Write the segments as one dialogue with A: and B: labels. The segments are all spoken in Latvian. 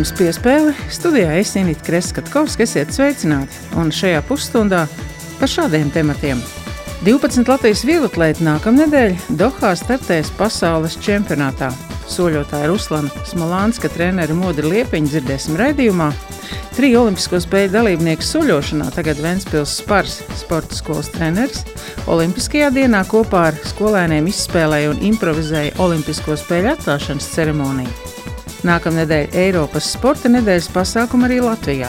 A: redzējums piespēle. Studijā es Inīti Kreskatkovs, esiet sveicināti. Un šajā pusstundā par šādiem tematiem. 12 Latvijas vieglatlēti nākamnedēļ Dohā startēs pasaules čempionātā. Soļotāja Ruslana Smolānska treneri Modri Liepiņa dzirdēsim raidījumā. Triju olimpisko spēļu dalībnieku soļošanā tagad Ventspils Spars, sporta skolas treneris, Olimpiskajā dienā kopā ar skolēniem izspēlēja un improvizēja Olimpisko spēļu atklāšanas ceremoniju. Nākamnedēļ Eiropas sporta nedēļas pasākumu arī Latvijā.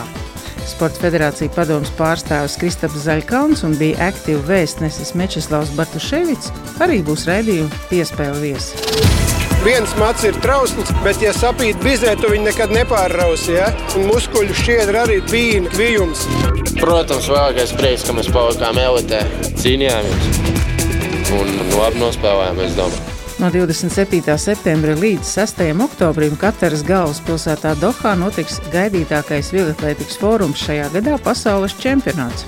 A: Sporta federācija padomus pārstāvis Kristaps Zaļkauns un bija aktīva vēstnesis Mečislavs Bartuševits arī būs raidījuma piespēle viesi.
B: Viens mats ir trausls, bet, ja sapīt bizē, tu viņu nekad nepārrausi. Ja? Un muskuļu šķiedra arī bija kvijums.
C: Protams, vēlākais prieks, ka mēs palikām elitē, cīnījāmies un labi nospēlējām, es domāju.
A: No 27. septembra līdz 6. oktobrim Kataras galvaspilsētā Dohā notiks gaidītākais vieglatlētikas fórums šajā gadā - pasaules čempionāts.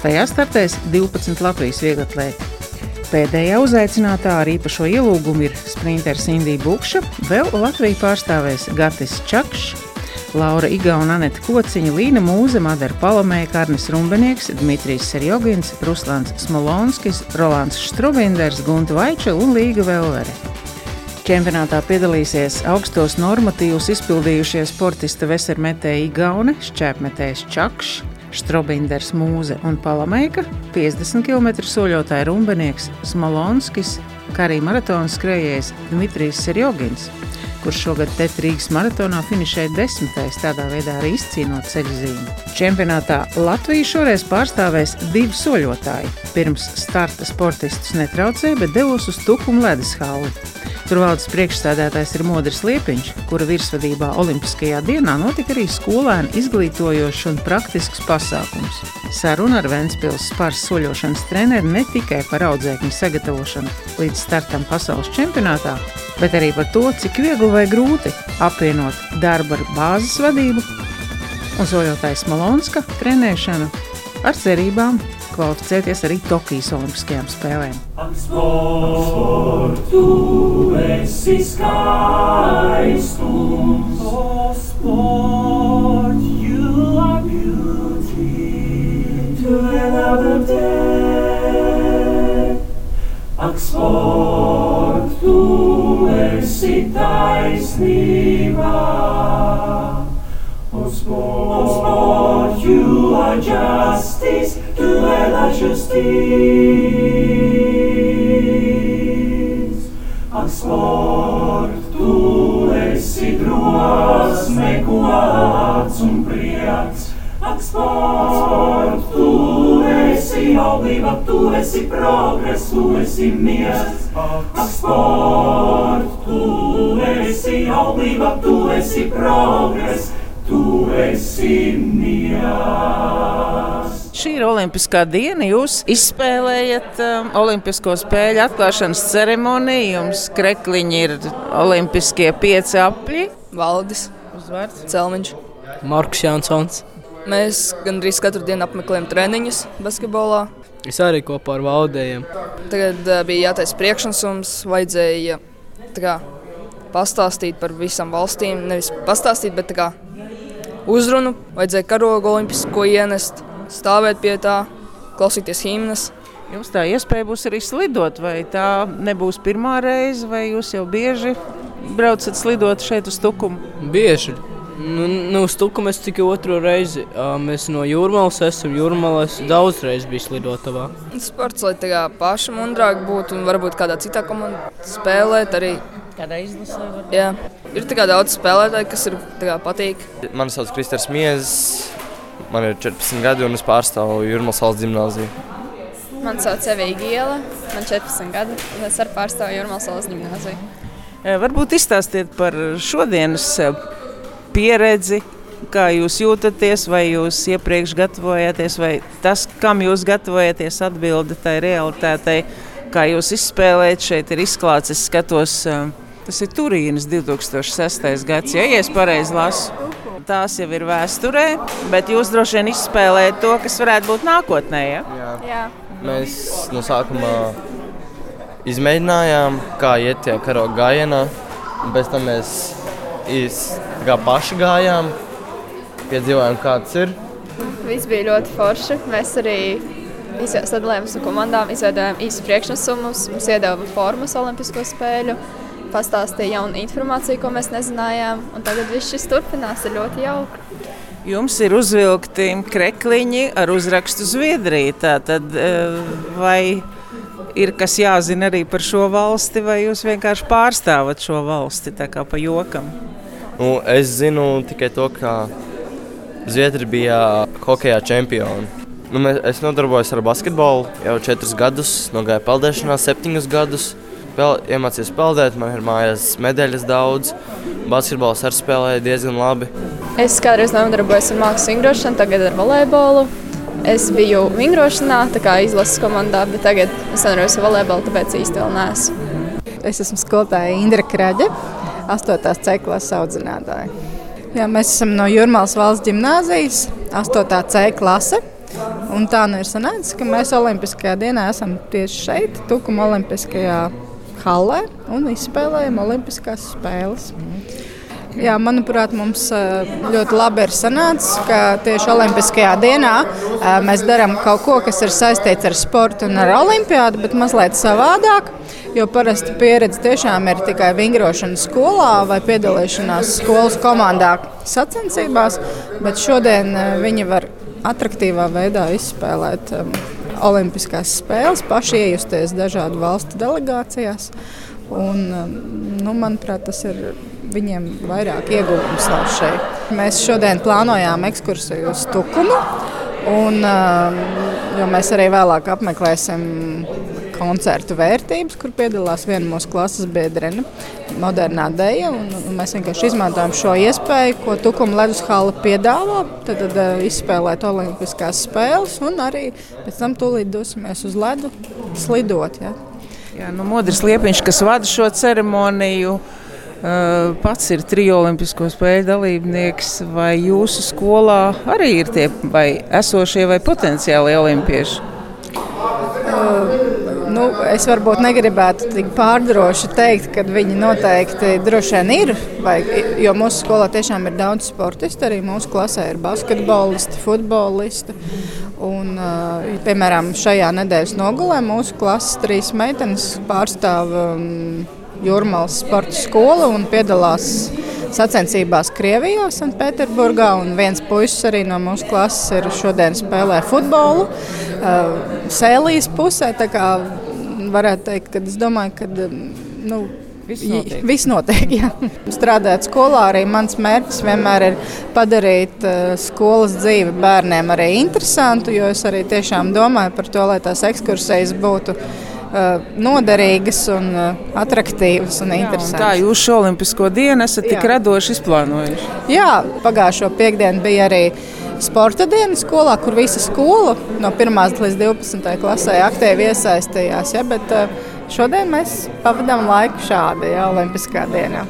A: Tajā startēs 12 Latvijas vieglatlēti. Pēdējā uzaicinātā ar īpašo ielūgumu ir sprinteris Indija Bukša, vēl Latviju pārstāvēs Gatis Čakšs, Laura Igauna, Anita Kociņa, Līna Mūze, Madara Palamēja, Karnis Rumbenieks, Dmitrijs Serjogins, Ruslāns Smolonskis, Rolands Štrubinders, Gunta Vaičela un Līga Velvere. Čempionātā piedalīsies augstos normatīvus izpildījušie sportisti Vesermetēja Igaune, šķēpmetējs Čakšs, Štrobinders Mūze un Palameika, 50 km soļotāja Rumbenieks Smolonskis, kā arī maratona skrejējs Dmitrijs Serjogins kurš šogad Tēta Rīgas maratonā finišēja desmitais, tādā veidā arī izcīnot ceļzīmi. Čempionātā Latvija šoreiz pārstāvēs divi soļotāji. Pirms starta sportistus netraucēja, bet devos uz Tukumu ledus halli. Tur valdes priekšstādātājs ir Modris Liepiņš, kura virsvadībā Olimpiskajā dienā notika arī skolēnu izglītojošs un praktisks pasākums. Saruna ar Ventspils spārs soļošanas treneri ne tikai par audzēkņu sagatavošanu līdz startam pasaules čempionātā, bet arī par to, cik viegli vai grūti apvienot darbu ar bāzes vadību un soļotājas Malonska trenēšanu ar cerībām kvalificēties arī Tokijas Olimpiskajām spēlēm. Sport, tu esi skaistums, oh, sport, you are beauty to another day. Ak, sport, tu esi taisnība. Oh, sport, oh, sport, you are justice. Tu es la justice. Ak, sport, tu esi drosme, gods un prieks. Ak, sport, tu esi augļība, tu esi progress, tu esi miers. Ak, sport, tu esi augļība, tu esi progress, tu esi miers šī ir Olimpiskā diena. Jūs izspēlējat um, Olimpisko spēļu atklāšanas ceremoniju. Jums krekliņi ir Olimpiskie pieci apļi.
D: Valdis,
A: uzvārds
D: Celmiņš,
E: Marks Jansons.
D: Mēs gandrīz katru dienu apmeklējam treniņus basketbolā.
E: Es arī kopā ar valdējiem.
D: Tagad uh, bija jātaisa priekšnesums, vajadzēja kā, pastāstīt par visām valstīm. Nevis pastāstīt, bet kā, uzrunu, vajadzēja karogu olimpisko ienest stāvēt pie tā, klausīties himnas.
A: Jums tā iespēja būs arī slidot, vai tā nebūs pirmā reize, vai jūs jau bieži braucat slidot šeit uz Tukumu?
E: Bieži. Nu, nu, uz Tukumu es tikai otro reizi. Mēs no jūrmālas esam. Jūrmālas daudz reizes bijis lidotavā.
D: Sports, lai tā kā pašam undrāk būtu un varbūt kādā citā komandā spēlēt arī.
A: Kādā izlasē var?
D: Jā. Ir daudz spēlētāju, kas ir kā, patīk.
F: Mani sauc Kristers Miezes. Man ir 14 gadi, un es pārstāvu Jurmālas valsts gimnāziju.
G: Man sauc Evija Giela, man 14 gadi, un es arī pārstāvu Jurmālas valsts gimnāziju.
A: Varbūt izstāstiet par šodienas pieredzi, kā jūs jūtaties, vai jūs iepriekš gatavojāties, vai tas, kam jūs gatavojaties, atbilda tai realitātei, kā jūs izspēlējat. Šeit ir izklāts, es skatos, tas ir Turīnas 2006. gads, ja es pareizi lasu tās jau ir vēsturē, bet jūs droši vien izspēlējat to, kas varētu būt nākotnē. Ja?
F: Jā. Jā. Mēs no sākuma izmēģinājām, kā iet tie karoga gājienā. Pēc tam mēs iz, kā paši gājām, piedzīvojām, kāds ir.
G: Viss bija ļoti forši. Mēs arī sadalījāmies no komandām, izveidojām īsu priekšnesumus, mums iedeva formas Olimpisko spēļu, pastāstīja jaunu informāciju, ko mēs nezinājām. Tagad viss šis turpinās, ir ļoti jauki.
A: Jums ir uzvilkti krekliņi ar uzrakstu Zviedrija. Tad, vai ir kas jāzina arī par šo valsti, vai jūs vienkārši pārstāvat šo valsti kā pa jokam?
F: Nu, es zinu tikai to, ka Zviedrija bija hokeja čempioni. Nu, mēs, es nodarbojos ar basketbolu jau četrus gadus, nogāju peldēšanā septiņus gadus. Pel, iemācījos peldēt, man ir mājās medaļas daudz. Basketbols arī spēlēja diezgan labi.
G: Es kādreiz nodarbojos ar mākslas vingrošanu, tagad ar volejbolu. Es biju vingrošanā, tā kā izlases komandā, bet tagad es nodarbojos ar volejbolu, tāpēc īsti vēl neesmu.
H: Es esmu skolotāja Indra Kraģe, 8. C klases audzinātāja. Jā, mēs esam no Jurmālas valsts gimnāzijas, 8. C klase. Un tā nu ir sanācis, ka mēs Olimpiskajā dienā esam tieši šeit, Tukuma Olimpiskajā hallē un izspēlējam Olimpiskās spēles. Jā, manuprāt, mums ļoti labi ir sanācis, ka tieši Olimpiskajā dienā mēs darām kaut ko, kas ir saistīts ar sportu un ar olimpiādu, bet mazliet savādāk. Jo parasti pieredze tiešām ir tikai vingrošana skolā vai piedalīšanās skolas komandā sacensībās, bet šodien viņi var attraktīvā veidā izspēlēt um, Olimpiskās spēles, paši iejusties dažādu valstu delegācijās. Un, um, nu, manuprāt, tas ir viņiem vairāk ieguvums no šeit. Mēs šodien plānojām ekskursiju uz Tukumu, un, um, jo mēs arī vēlāk apmeklēsim koncertu vērtības, kur piedalās viena mūsu klases biedrene, modernā dēļa. Mēs vienkārši izmantojam šo iespēju, ko Tukuma ledus hala piedāvā. Tad, tad uh, izspēlēt Olimpiskās spēles un arī pēc tam tūlīt dosimies uz ledu slidot. Ja.
A: Jā, nu, Modris Liepiņš, kas vada šo ceremoniju. Uh, pats ir trijo olimpisko spēļu dalībnieks, vai jūsu skolā arī ir tie vai esošie vai potenciāli olimpieši?
H: Nu, es varbūt negribētu tik pārdroši teikt, ka viņi noteikti droši vien ir. Vai, jo mūsu skolā tiešām ir daudz sportistu. Arī mūsu klasē ir basketbolisti, futbolisti. Un, uh, piemēram, šajā nedēļas nogalē mūsu klases trīs meitenes pārstāv um, Jurmālas sporta skolu un piedalās sacensībās Krievijā, Sanktpēterburgā. Viens puisis arī no mūsu klases ir šodien spēlē futbolu. Uh, Sēlijas pusē varētu teikt, ka es domāju, ka. Nu,
A: Viss notiek.
H: Viss notiek Strādājot skolā, arī mans mērķis vienmēr ir padarīt uh, skolas dzīvi bērniem arī interesantu, jo es arī tiešām domāju par to, lai tās ekskursijas būtu noderīgas un uh, attraktīvas un interesantas.
A: Jā, un tā jūs šo olimpisko dienu esat tik radoši izplānojuši.
H: Jā, pagājušo piekdienu bija arī sporta dienas skolā, kur visa skola no 1 līdz 12 klasē aktīvi iesaistījās. Ja, bet šodien mēs pavadām laiku šādi, ja, Olimpiskā dienā.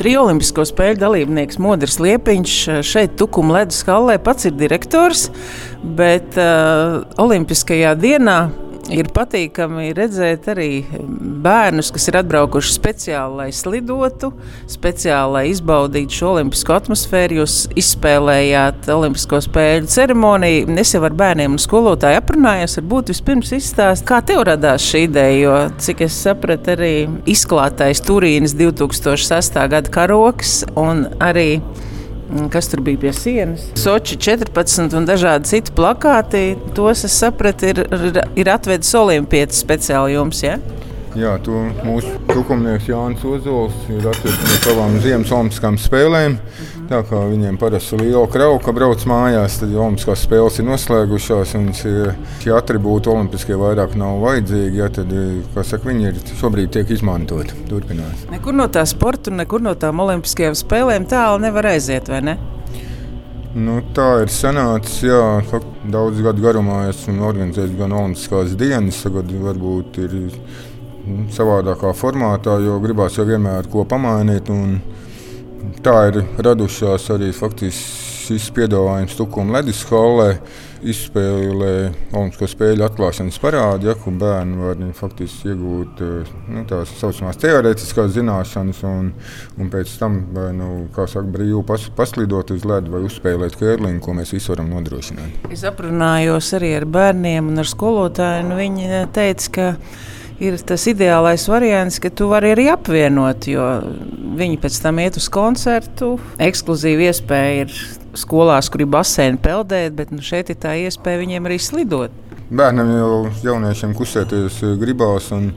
A: Triolimpisko spēļu dalībnieks Modris Liepiņš šeit, Tukuma ledus hallē, pats ir direktors, bet uh, Olimpiskajā dienā ir patīkami redzēt arī bērnus, kas ir atbraukuši speciāli, lai slidotu, speciāli, lai izbaudītu šo olimpisko atmosfēru. Jūs izspēlējāt Olimpisko spēļu ceremoniju. Es jau ar bērniem un skolotāju aprunājos. Varbūt vispirms izstāst, kā tev radās šī ideja, jo, cik es sapratu, arī izklātais Turīnas 2006. gada karoks un arī kas tur bija pie sienas. Soči 14 un dažādi citi plakāti. Tos es sapratu, ir, ir, ir atvedis Olimpietis speciāli jums. Ja?
I: Jā, to mūsu tukumnieks Jānis Ozols ir atvedis no savām ziemas olimpiskām spēlēm. Tā kā viņiem parasti ir liela krauka, brauc mājās, tad olimpiskās spēles ir noslēgušās. Un šie attribūti olimpiskie vairāk nav vajadzīgi. Ja, tad, saka, viņi ir šobrīd tiek izmantoti. Turpinās.
A: Nekur no tā sporta, nekur no tām olimpiskajām spēlēm tālu nevar aiziet, vai ne?
I: Nu, tā ir sanācis. Jā, daudz gadu garumā esmu organizējis gan Olimpiskās dienas, tagad varbūt ir savādākā formātā, jo gribās jau vienmēr ko pamainīt. Tā ir radušās arī faktiski šis piedāvājums Tukuma Ledus Hallē izspēlē Olimpisko spēļu atklāšanas parādu, ja, kur bērni var faktiski iegūt nu, tās saucamās teorētiskās zināšanas, un, un pēc tam vai, nu, saka, brīvi pas, paslidot uz ledu vai uzspēlēt kērliņu, ko mēs visi varam nodrošināt.
A: Es aprunājos arī ar bērniem un ar skolotāju, un viņi teica, ka ir tas ideālais variants, ka tu vari arī apvienot, jo viņi pēc tam iet uz koncertu. Ekskluzīva iespēja ir skolās, kur ir baseini peldēt, bet nu, šeit ir tā iespēja viņiem arī slidot.
I: Bērnam jau jauniešiem kustēties gribās. Un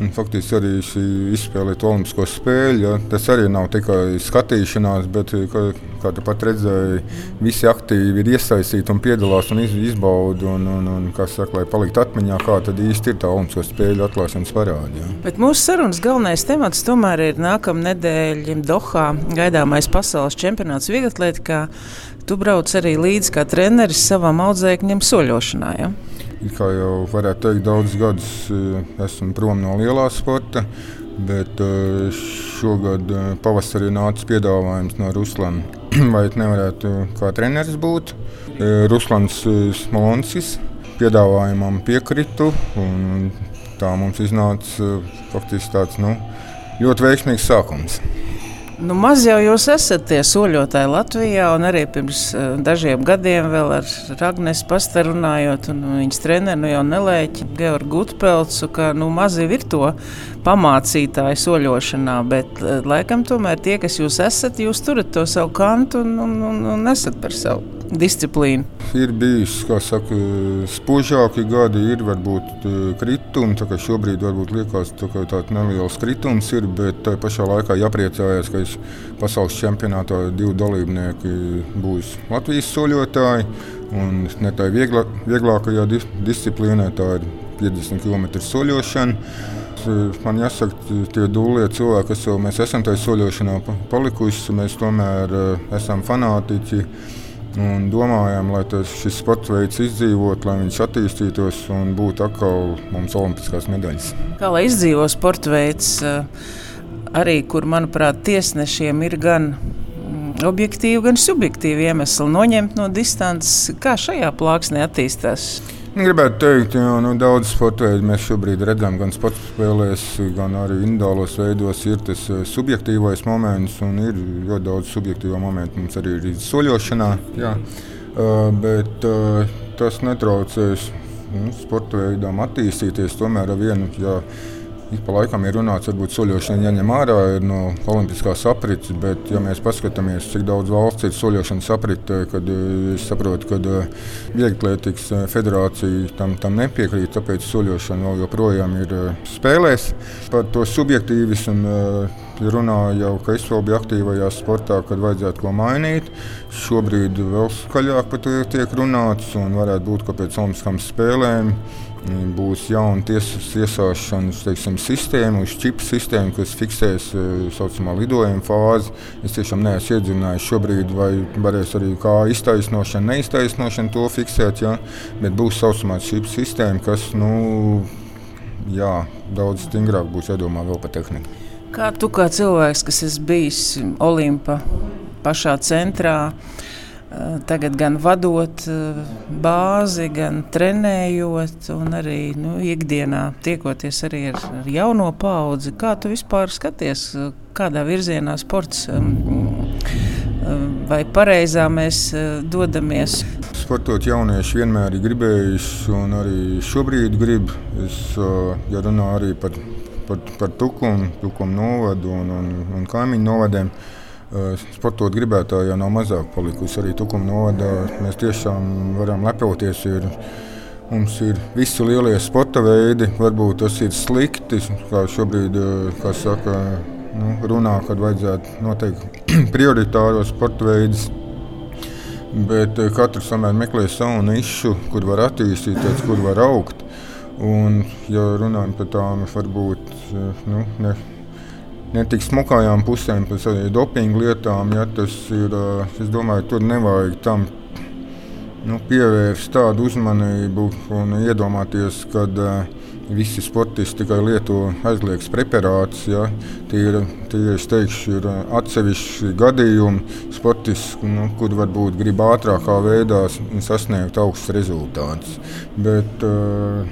I: Un faktiski arī šī izspēlēta Olimpisko spēļu. Ja, tas arī nav tikai skatīšanās, bet, kā, kā tu pat redzēji, visi aktīvi ir iesaistīti un piedalās un izbauda. Un, un, un, saka, lai paliktu atmiņā, kā tad īsti ir tā Olimpisko spēļu atklāšanas parādi. Ja.
A: Bet mūsu sarunas galvenais temats tomēr ir nākamā nedēļa Dohā gaidāmais pasaules čempionāts vieglatlētikā. Tu brauc arī līdzi kā treneris savam audzēkņam soļošanā. Ja?
I: Kā jau varētu teikt, daudzus gadus eh, esmu prom no lielā sporta. Bet eh, šogad eh, pavasarī nāca piedāvājums no Ruslana. Vai nevarētu kā treneris būt? Ruslans Smolonskis piedāvājumam piekritu. Tā mums iznāca faktiski tāds nu, ļoti veiksmīgs sākums.
A: Nu, maz jau jūs esat tie soļotāji Latvijā, un arī pirms uh, dažiem gadiem vēl ar Ragnēs pastarunājot, un viņas treneru nu, jau nelēķi Georgu Gutpelcu, ka nu, mazi ir to pamācītāju soļošanā, bet uh, laikam tomēr tie, kas jūs esat, jūs turat to savu kantu un, un, un, un esat par savu disciplīnu.
I: Ir bijis, saka, spožāki gadi, ir varbūt e, kritumi. Šobrīd varbūt liekas, ka tāds neliels kritums ir, bet tā pašā laikā jāpriecājas, ka pasaules čempionātā divi dalībnieki būs Latvijas soļotāji. Un ne tā viegla, vieglākajā dis disciplīnā, tā ir 50 km soļošana. Man jāsaka, tie dūlie cilvēki, kas jau mēs esam tajā soļošanā palikuši, mēs tomēr e, esam fanātiķi. Un domājam, lai tas, šis sports veids izdzīvot, lai viņš attīstītos un būtu atkal mums olimpiskās medaļas.
A: Kā lai izdzīvo sporta veids, eh, arī kur, manuprāt, tiesnešiem ir gan mm, objektīvi, gan subjektīvi iemesli noņemt no distances, kā šajā plāksnē attīstās.
I: Gribētu teikt, ka nu, daudz sporta veidu mēs šobrīd redzam, gan sporta spēlēs, gan arī individuālos veidos. Ir tas eh, subjektīvais moments, un ir ļoti daudz subjektīvo momentu mums arī ir soļošanā. Jā. Uh, bet uh, tas netraucēs nu, sporta veidam attīstīties. Tomēr. Jā, Ik pa laikam ir runāts, varbūt soļošana jāņem ārā no olimpiskās aprits, bet, ja mēs paskatāmies, cik daudz valsts ir soļošanas apritē, tad eh, es saprotu, ka eh, Vieglatlētikas eh, federācija tam, tam nepiekrīt, tāpēc soļošana vēl joprojām ir spēlēs. Par to subjektīvismu runāju ka es vēl biju aktīvajā sportā, kad vajadzētu ko mainīt. Šobrīd vēl skaļāk par to tiek runāts un varētu būt, ka pēc Olimpiskām spēlēm būs jauna tiesas iesāšanas teiksim, sistēma, uz čipa sistēma, kas fiksēs tā e, saucamā lidojuma fāzi. Es tiešām neesmu iedzinājies šobrīd, vai varēs arī kā iztaisnošana, neiztaisnošana to fiksēt, ja? bet būs saucamā čipa sistēma, kas nu, jā, daudz stingrāk būs jādomā vēl par tehniku.
A: Kā tu kā cilvēks, kas esi bijis Olimpa pašā centrā, uh, Eh, tagad gan vadot eh, bāzi, gan trenējot, un arī nu, ikdienā tiekoties arī ar, ar jauno paudzi. Kā tu vispār skaties, eh, kādā virzienā sports vai pareizā mēs dodamies?
I: Sportot jaunieši vienmēr ir gribējuši, un arī šobrīd grib. Es ja runāju arī par, par, par Tukumu, Tukumu novadu un, un, un kaimiņu novadiem. Eh, sportot gribētāji jau nav mazāk palikusi. Arī Tukuma novada mēs tiešām varam lepoties. Ir, mums ir visi lielie sporta veidi. Varbūt tas ir slikti, kā šobrīd eh, kā saka, nu, runā, kad vajadzētu noteikti prioritāros sporta veidus. Bet eh, katrs tomēr meklē savu nišu, kur var attīstīties, kur var augt. Un, ja runājam par tām varbūt nu, ne, ne tik smukajām pusēm, pēc dopinga lietām. Ja, tas ir, es domāju, tur nevajag tam nu, pievērst tādu uzmanību un iedomāties, ka uh, visi sportisti tikai lieto aizliegts preparāts. Ja? Tie ir, tie, teikšu, ir atsevišķi gadījumi, sportisti, nu, kur varbūt grib ātrākā veidā sasniegt augstus rezultātus. Bet uh,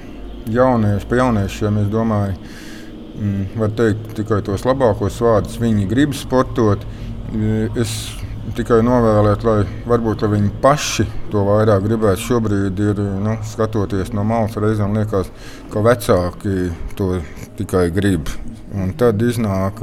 I: jaunieši, pa jauniešiem es domāju, var teikt tikai tos labākos vārdus. Viņi grib sportot. Es tikai novēlēt, lai varbūt lai viņi paši to vairāk gribētu. Šobrīd ir nu, skatoties no malas, reizēm liekas, ka vecāki to tikai grib. Un tad iznāk,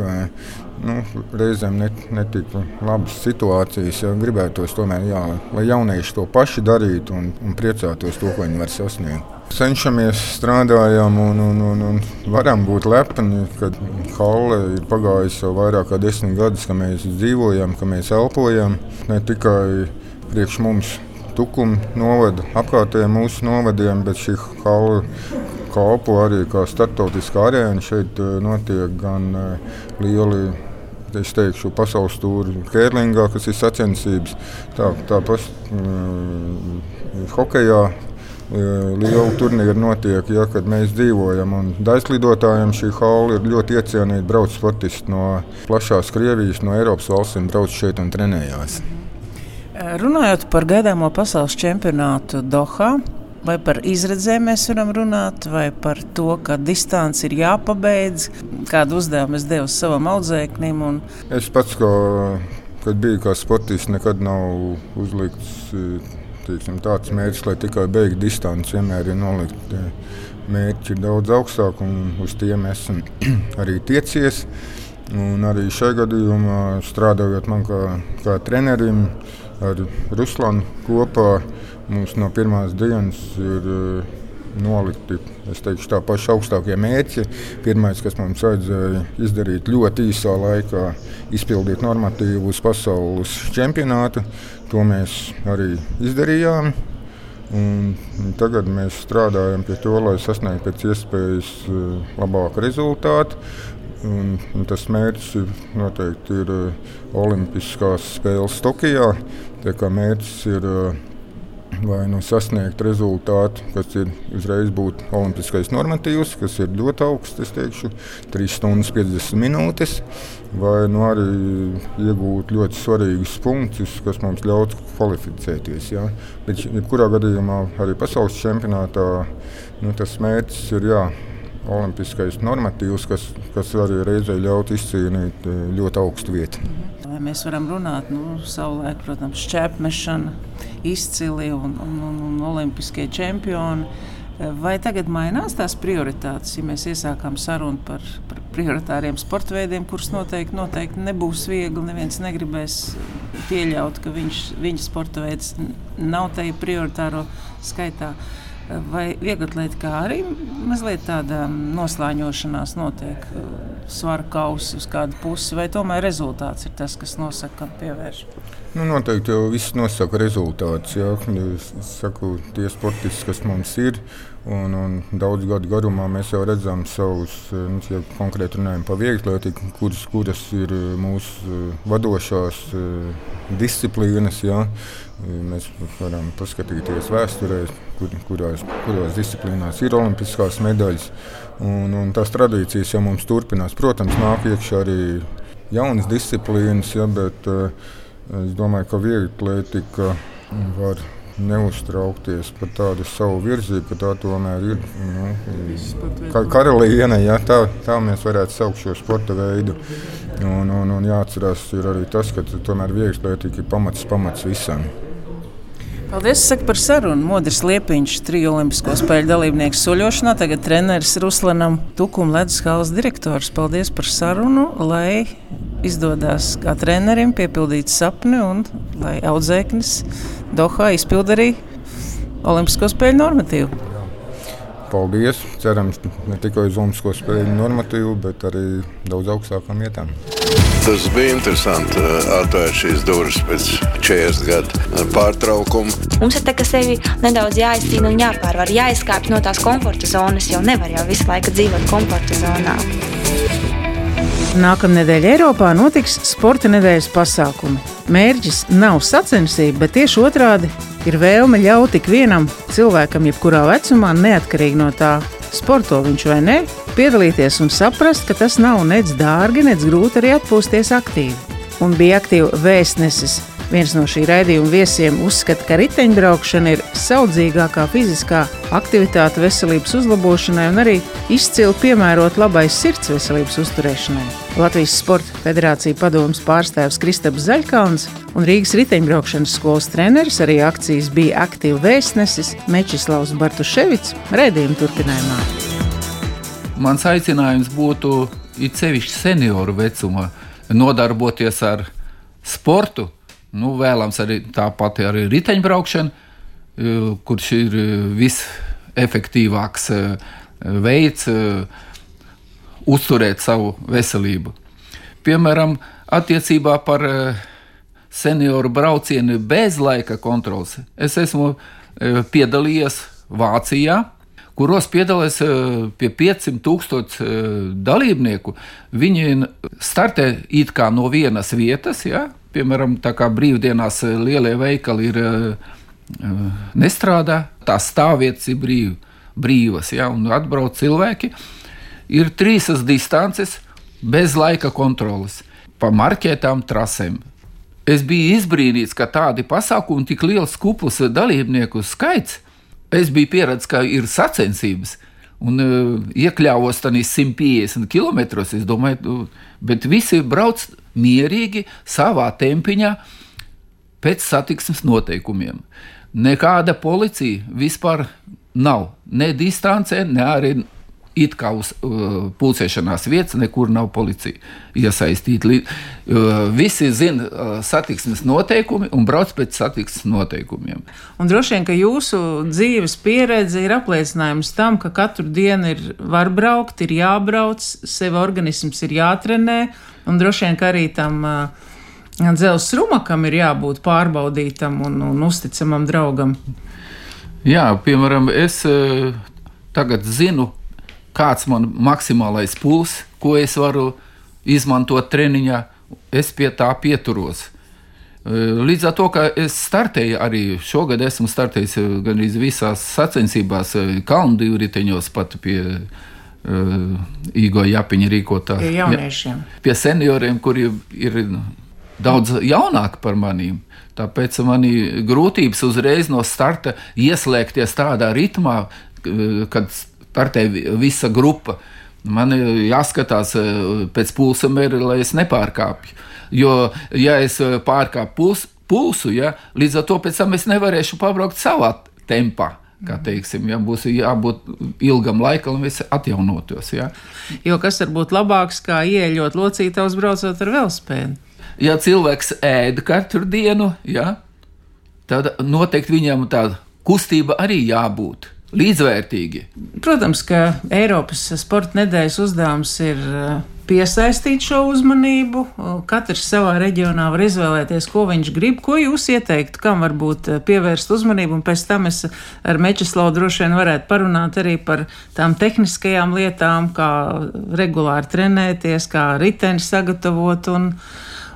I: nu, reizēm net, netika labas situācijas. Ja gribētos tomēr, jā, lai jaunieši to paši darītu un, un priecātos to, ko viņi var sasniegt cenšamies, strādājam un, un, un, un varam būt lepni, ka Halle ir pagājis jau vairāk kā desmit gadus, ka mēs dzīvojam, ka mēs elpojam. Ne tikai priekš mums tukuma novada, apkārtējiem mūsu novadiem, bet šī Halle kalpo arī kā starptautiskā arēna. Šeit eh, notiek gan eh, lieli es teikšu, pasaules tūri Kērlingā, kas ir sacensības. Tā, tāpat mm, hokejā liela turnīra notiek, ja, kad mēs dzīvojam. Daļslidotājiem šī hala ir ļoti iecienīta. Brauc sportisti no plašās Krievijas, no Eiropas valstīm, brauc šeit un trenējās.
A: Runājot par gaidāmo pasaules čempionātu Dohā, vai par izredzēm mēs varam runāt, vai par to, ka distance ir jāpabeidz, kādu uzdevumu es devu savam audzēknim. Un...
I: Es pats, kā, kad biju kā sportists, nekad nav uzlikts teiksim, tāds mērķis, lai tikai beigtu distanci, vienmēr ir nolikt mērķi daudz augstāk, un uz tiem esam arī tiecies. Un arī šajā gadījumā strādājot man kā, kā trenerim ar Ruslanu kopā, mums no pirmās dienas ir nolikti teikšu, tā paši augstākie mērķi. Pirmais, kas mums vajadzēja izdarīt ļoti īsā laikā, izpildīt normatīvu uz pasaules čempionātu. To mēs arī izdarījām. Un tagad mēs strādājam pie tā, lai sasniegtu pēc iespējas eh, labāku rezultātu. Un, un tas mērķis ir noteikti ir eh, Olimpiskās spēles Tokijā. Tā kā mērķis ir uh, vai nu sasniegt rezultātu, kas ir uzreiz būtu olimpiskais normatīvs, kas ir ļoti augsts, es teikšu, 3 stundas 50 minūtes, vai nu arī iegūt ļoti svarīgus punktus, kas mums ļautu kvalificēties. Ja? Bet, jebkurā gadījumā, arī pasaules čempionātā nu, tas mērķis ir jā, olimpiskais normatīvs, kas, kas arī reizē ļautu izcīnīt eh, ļoti augstu vietu.
A: Vai mēs varam runāt, nu, savulaik, protams, šķēpmešana, izcili un, un, un, un olimpiskie čempioni. Vai tagad mainās tās prioritātes, ja mēs iesākām sarunu par, par prioritāriem sporta veidiem, kurus noteikti, noteikti nebūs viegli. Neviens negribēs pieļaut, ka viņš, viņa sporta veids nav tajā prioritāro skaitā. Uh, Vai vieglatlētikā arī mazliet tāda noslēņošanās notiek, svara kausa uz kādu pusi, vai tomēr rezultāts ir tas, kas nosaka, kam pievērš?
I: Nu, noteikti jau viss nosaka rezultāts. Jā. Es saku, tie sportisti, kas mums ir, un, un daudz gadu garumā mēs jau redzam savus, nu, ja konkrēti runājam par vieglatlētiku, kuras, kuras ir mūsu vadošās disciplīnas. Jā. Mēs varam paskatīties vēsturē, kur, kurās, kurās disciplīnās ir olimpiskās medaļas. Un, un tās tradīcijas jau mums turpinās. Protams, nāk iekšā arī jaunas disciplīnas, ja, bet uh, es domāju, ka viegli atlētika var neuztraukties par tādu savu virzību, ka tā tomēr ir nu, kā karaliene. Ja, tā, tā mēs varētu saukt šo sporta veidu. Un, un, un jāatcerās arī tas, ka tomēr viegli atlētika ir pamats, pamats visam.
A: Paldies saku, par sarunu. Modris Liepiņš, triju olimpisko spēļu dalībnieks soļošanā, tagad treneris Ruslanam Tukum ledus halas direktors. Paldies par sarunu, lai izdodas kā trenerim piepildīt sapni un lai audzēknis Dohā izpild arī olimpisko spēļu normatīvu.
I: Paldies! Cerams, ne tikai uz Olimpisko spēļu normatīvu, bet arī daudz augstākām vietām.
J: Tas bija interesanti eh, atvērt šīs durvis pēc 40 gadu eh, pārtraukuma.
K: Mums ir tā, ka sevi nedaudz jāizcīna un jāpārvar, jāizkāpj no tās komforta zonas, jo nevar jau visu laiku dzīvot komforta zonā.
A: Nākamā nedēļa Eiropā notiks sporta nedēļas pasākumi. Mērķis nav sacensība, bet tieši otrādi ir vēlme ļaut ik vienam cilvēkam, jebkurā vecumā, neatkarīgi no tā, sporto viņš vai nē, piedalīties un saprast, ka tas nav nec dārgi, nec grūti arī atpūsties aktīvi. Un bija aktīvi vēstnesis Viens no šī raidījuma viesiem uzskata, ka riteņbraukšana ir saudzīgākā fiziskā aktivitāte veselības uzlabošanai un arī izcili piemērot labai sirds veselības uzturēšanai. Latvijas Sporta federācija padomus pārstāvs Kristaps Zaļkāns un Rīgas riteņbraukšanas skolas treneris arī akcijas bija aktīvi vēstnesis Mečislavs Bartuševits raidījuma turpinājumā.
L: Mans aicinājums būtu it sevišķi senioru vecumā nodarboties ar sportu, Nu, vēlams arī tāpat arī riteņbraukšana, e, kurš ir e, visefektīvāks e, veids uzturēt savu veselību. Piemēram, attiecībā par senioru braucienu bez laika kontrols. Es esmu piedalījies Vācijā, kuros piedalās pie 500 tūkstošu dalībnieku. Viņi startē it kā no vienas vietas, ja, piemēram, tā kā brīvdienās eh, lielie veikali ir eh, eh, nestrādā, tās stāvvietas ir brīv, brīvas, ja, un atbrauc cilvēki. Ir trīs distances bez laika kontroles, pa marķētām trasēm. Es biju izbrīnīts, ka tādi pasākumi, tik liels kupls dalībnieku skaits, es biju pieredzējis, ka ir sacensības. Un uh, iekļāvos tajā 150 km. Es domāju, nu, bet visi brauc mierīgi, savā tempiņā, pēc satiksmes noteikumiem. Nekāda policija vispār nav. Ne distancē, ne arī it kā uz uh, pulcēšanās vietas, nekur nav policija iesaistīta. Uh, visi zina uh, satiksmes noteikumi un brauc pēc satiksmes noteikumiem.
A: Un droši vien, ka jūsu dzīves pieredze ir apliecinājums tam, ka katru dienu ir var braukt, ir jābrauc, sev organisms ir jātrenē, un droši vien, ka arī tam uh, dzelzs rumakam ir jābūt pārbaudītam un, un uzticamam draugam.
L: Jā, piemēram, es uh, tagad zinu, kāds man maksimālais puls, ko es varu izmantot treniņā, es pie tā pieturos. Līdz ar to, ka es startēju arī šogad, esmu startējis gandrīz visās sacensībās, kalnu divriteņos, pat pie uh, Igo Japiņa rīkotā.
A: Pie jauniešiem.
L: Ja, pie senioriem, kuri ir daudz jaunāki par maniem. Tāpēc man ir grūtības uzreiz no starta ieslēgties tādā ritmā, kad startē visa grupa. Man ir jāskatās eh, pēc pulsa lai es nepārkāpju. Jo, ja es eh, pārkāpu puls, pulsu, ja, līdz ar to pēc tam es nevarēšu pabraukt savā tempā. Kā teiksim, ja būs jābūt ilgam laikam, lai viss atjaunotos. Ja.
A: Jo kas var būt labāks, kā ieeļot locītājs, braucot ar velospēdu?
L: Ja cilvēks ēda katru dienu, ja, tad noteikti viņam tāda kustība arī jābūt līdzvērtīgi.
A: Protams, ka Eiropas sporta nedēļas uzdevums ir uh, piesaistīt šo uzmanību. Katrs savā reģionā var izvēlēties, ko viņš grib, ko jūs ieteiktu, kam varbūt uh, pievērst uzmanību. Un pēc tam es ar Mečeslavu droši vien varētu parunāt arī par tām tehniskajām lietām, kā regulāri trenēties, kā riteni sagatavot un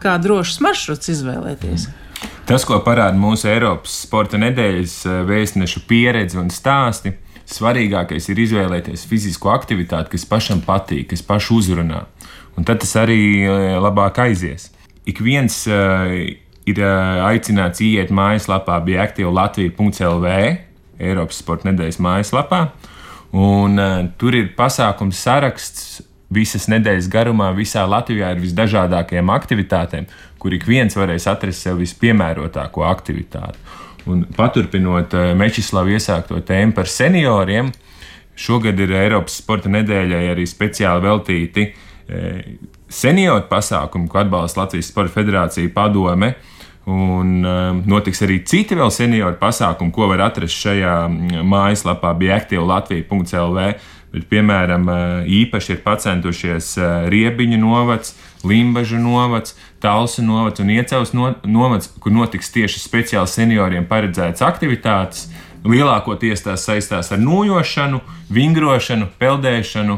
A: kā drošs maršruts izvēlēties. Mm.
M: Tas, ko parāda mūsu Eiropas sporta nedēļas eh, vēstnešu pieredze un stāsti, svarīgākais ir izvēlēties fizisko aktivitāti, kas pašam patīk, kas pašu uzrunā. Un tad tas arī eh, labāk aizies. Ik viens uh, ir uh, aicināts iet mājaslapā, bija aktīva Latvija.CLV, Eiropas sporta nedēļas mājaslapā. Un, uh, tur ir pasākums saraksts visas nedēļas garumā visā Latvijā ar visdažādākajām aktivitātēm, kur ik viens varēs atrast sev vispiemērotāko aktivitāti. Un paturpinot eh, Mečislavu iesākto tēmu par senioriem, šogad ir Eiropas sporta nedēļai arī speciāli veltīti eh, senioru pasākumu, ko atbalsta Latvijas Sporta Federācija padome. Un um, notiks arī citi vēl senioru pasākumi, ko var atrast šajā mm, mājaslapā, bija aktīva Latvija.CLV bet, piemēram, īpaši ir pacentušies Riebiņu novads, Limbaģa novads, Talsa novads un Iecavas novads, kur notiks tieši speciāli senioriem paredzētas aktivitātes. Lielākoties tās saistās ar nojošanu, vingrošanu, peldēšanu,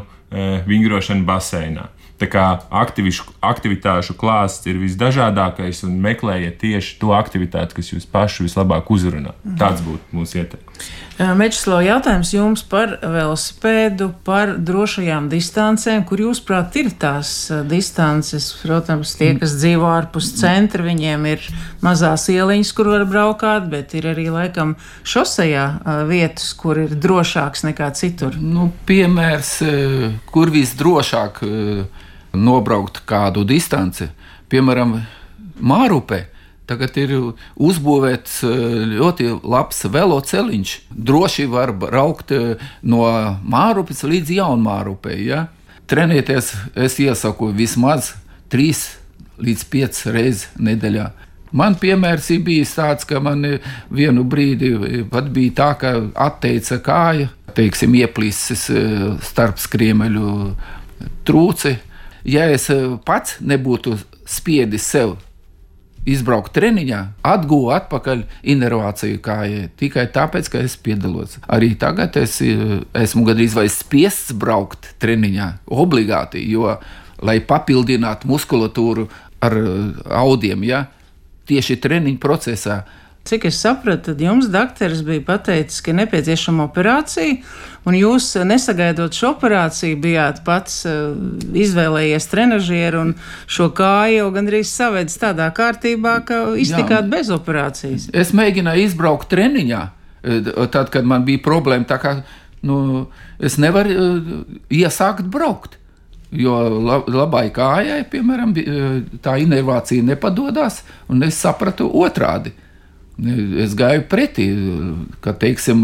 M: vingrošanu baseinā. Tā kā aktivitāšu klāsts ir visdažādākais un meklējiet tieši to aktivitāti, kas jūs pašu vislabāk uzrunā. Tāds būtu mūsu ieteikums.
A: Mečislau, jautājums jums par velosipēdu, par drošajām distancēm, kur jūs prāt ir tās distances. Protams, tie, kas dzīvo ārpus centra, viņiem ir mazās ieliņas, kur var braukāt, bet ir arī laikam šosejā vietas, kur ir drošāks nekā citur.
L: Nu, piemērs, kur visdrošāk nobraukt kādu distanci, piemēram, Mārupē. Tagad ir uzbūvēts ļoti labs veloceliņš. Droši var braukt no Mārupes līdz Jaunmārupē. Ja? Trenēties es iesaku vismaz 3 līdz 5 reizes nedēļā. Man piemērs ir bijis tāds, ka man vienu brīdi pat bija tā, ka atteica kāja, teiksim, ieplīsis starp skriemeļu trūci. Ja es pats nebūtu spiedis sev izbraukt treniņā, atguvu atpakaļ inervāciju kājai tikai tāpēc, ka es piedalos. Arī tagad es esmu gandrīz vai spiests braukt treniņā obligāti, jo, lai papildinātu muskulatūru ar audiem, ja, tieši treniņu procesā.
A: Cik es sapratu, tad jums doktoris bija pateicis, ka nepieciešama operācija, un jūs, nesagaidot šo operāciju, bijāt pats uh, izvēlējies trenižieru un šo kāju jau gandrīz savedis tādā kārtībā, ka iztikāt Jā. bez operācijas.
L: Es mēģināju izbraukt treniņā, tad, kad man bija problēma, tā kā nu, es nevaru uh, iesākt braukt. Jo labai kājai, piemēram, tā inervācija nepadodas, un es sapratu otrādi. Es gāju pretī, ka, teiksim,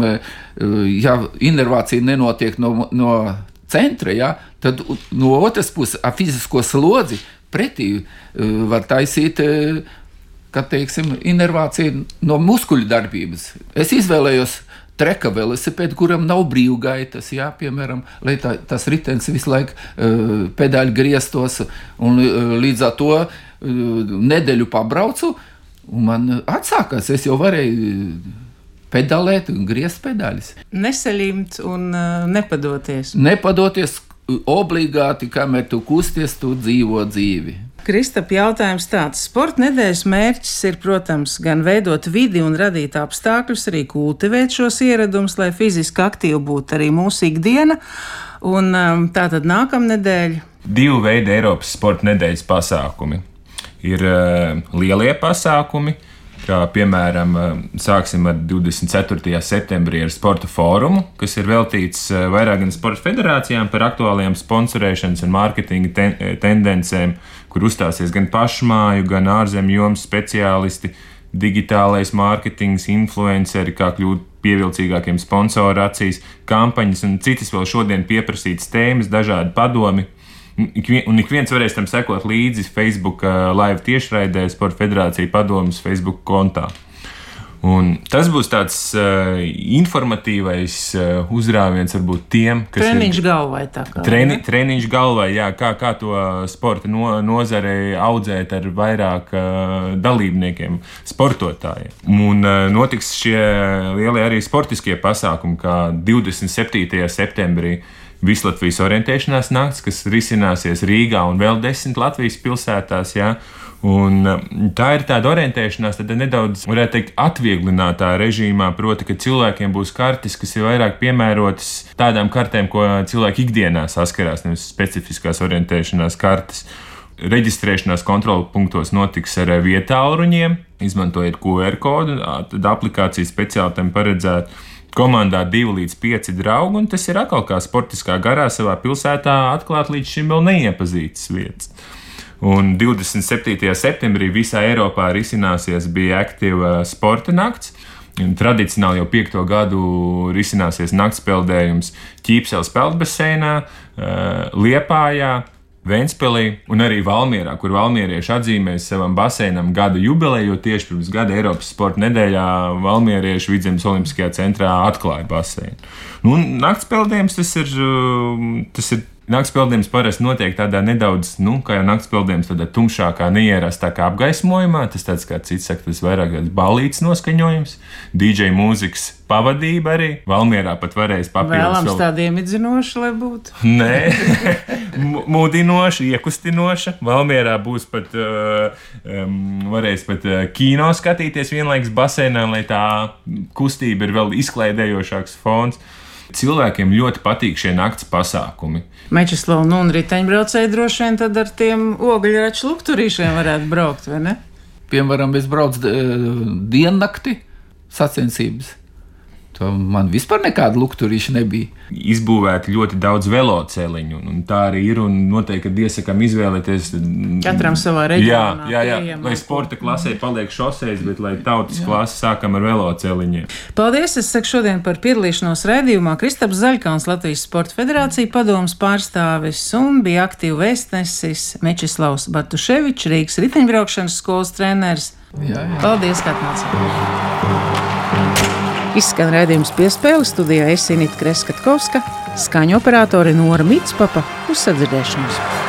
L: ja inervācija nenotiek no, no centra, ja, tad no otras puses ar fizisko slodzi pretī var taisīt ka, teiksim, inervācija no muskuļu darbības. Es izvēlējos treka velosipēdu, kuram nav brīvgaitas, jā, piemēram, lai tā, tas ritenis visu laiku uh, pedāļi grieztos, un uh, līdz ar to uh, nedēļu pabraucu, un man atsākās, es jau varēju pedalēt un griezt pedāļus.
A: Nesaļimt un uh, nepadoties.
L: Nepadoties obligāti, kamēr tu kusties, tu dzīvo dzīvi.
A: Kristap, jautājums tāds. Sporta nedēļas mērķis ir, protams, gan veidot vidi un radīt apstākļus, arī kultivēt šos ieradumus, lai fiziski aktīvi būtu arī mūsu ikdiena. Un um, tā tad nākamnedēļ.
M: Divu veidu Eiropas sporta nedēļas pasākumi. Ir uh, lielie pasākumi, kā piemēram sāksim ar 24. septembrī ar sporta fórumu, kas ir veltīts vairāk gan sporta federācijām par aktuālajām sponsorēšanas un mārketinga ten tendencēm, kur uzstāsies gan pašmāju, gan ārzemju jomas speciālisti, digitālais mārketings, influenceri, kā kļūt pievilcīgākiem sponsoru acīs, kampaņas un citas vēl šodien pieprasītas tēmas, dažādi padomi Un ik viens varēs tam sekot līdzi Facebook live tiešraidē, Sports Federācija padomus Facebook kontā. Un tas būs tāds uh, informatīvais uh, uzrāviens varbūt tiem,
A: kas treniņš ir galvā. Kā,
M: treni, ja? Treniņš galvā, jā, kā, kā to sporta no, nozare audzēt ar vairāk uh, dalībniekiem, sportotājiem. Un uh, notiks šie lielie arī sportiskie pasākumi, kā 27. septembrī. Vislatvijas orientēšanās nakts, kas risināsies Rīgā un vēl desmit Latvijas pilsētās. Jā. Un tā ir tāda orientēšanās, tad nedaudz, varētu teikt, atvieglinātā režīmā, proti, ka cilvēkiem būs kartes, kas ir vairāk piemērotas tādām kartēm, ko cilvēki ikdienā saskarās, nevis specifiskās orientēšanās kartes. Reģistrēšanās kontrolu punktos notiks ar vietāluņiem, izmantojot QR kodu, tad aplikācija speciāli tam paredzēta Komandā 2 līdz 5 draugi, un tas ir atkal kā sportiskā garā savā pilsētā atklāt līdz šim vēl neiepazītas vietas. Un 27. septembrī visā Eiropā risināsies bija aktīva sporta nakts. Tradicionāli jau piekto gadu risināsies nakts peldējums Ķīpseles peldbaseinā, Liepājā, Vēnspēlī un arī Valmjerā, kur valmierieši atzīmēs savam baseinam gada jubileju, jo tieši pirms gada Eiropas sporta nedēļā valmierieši Vidzemes Olimpiskajā centrā atklāja baseinu. Nu, nakts peldējums tas ir, um, tas ir Nakts peldējums parasti notiek tādā nedaudz, nu, kā jau nakts peldējums, tādā tumšākā, neierastākā apgaismojumā. Tas tāds, kā cits saka, tas vairāk tāds balīts noskaņojums, DJ mūzikas pavadība arī. Valmierā pat varēs papildināt.
A: Vēlams vēl... tādiem iedzinoši, lai būtu.
M: Nē, mudinoša, iekustinoša. Valmierā būs pat, uh, um, varēs pat uh, kino skatīties vienlaikus basēnā, lai tā kustība ir vēl izklaidējošāks fons. Cilvēkiem ļoti patīk šie nakts pasākumi.
A: Mečislavs nu, un riteņbraucēji droši vien tad ar tiem ogļraču lukturīšiem varētu braukt, vai ne?
L: Piemēram, es braucu diennakti sacensības. To man vispār nekāda lukturīša nebija.
M: Izbūvēti ļoti daudz velosipēdiņu, un tā arī ir. Noteikti, kad iesakām izvēlēties.
A: Katram savā reģionā.
M: Jā, jā, jā. lai sporta klasē paliek šoseis, bet lai tautas klase sākam ar velosipēdiņiem.
A: Paldies! Es saku šodien par piedalīšanos raidījumā Kristaps Zaļkāns, Latvijas Sporta Federācija padomas pārstāvis un bija aktīvu vēstnesis Mečislavs Bartuševičs, Rīgas riteņbraukšanas skolas treneris. Jā, jā. Paldies, ka atnācāt! Izskan redzējums piespēle studijā Esinita Kreskatkovska, skaņu operātori Nora Mitspapa uz sadzirdēšanos.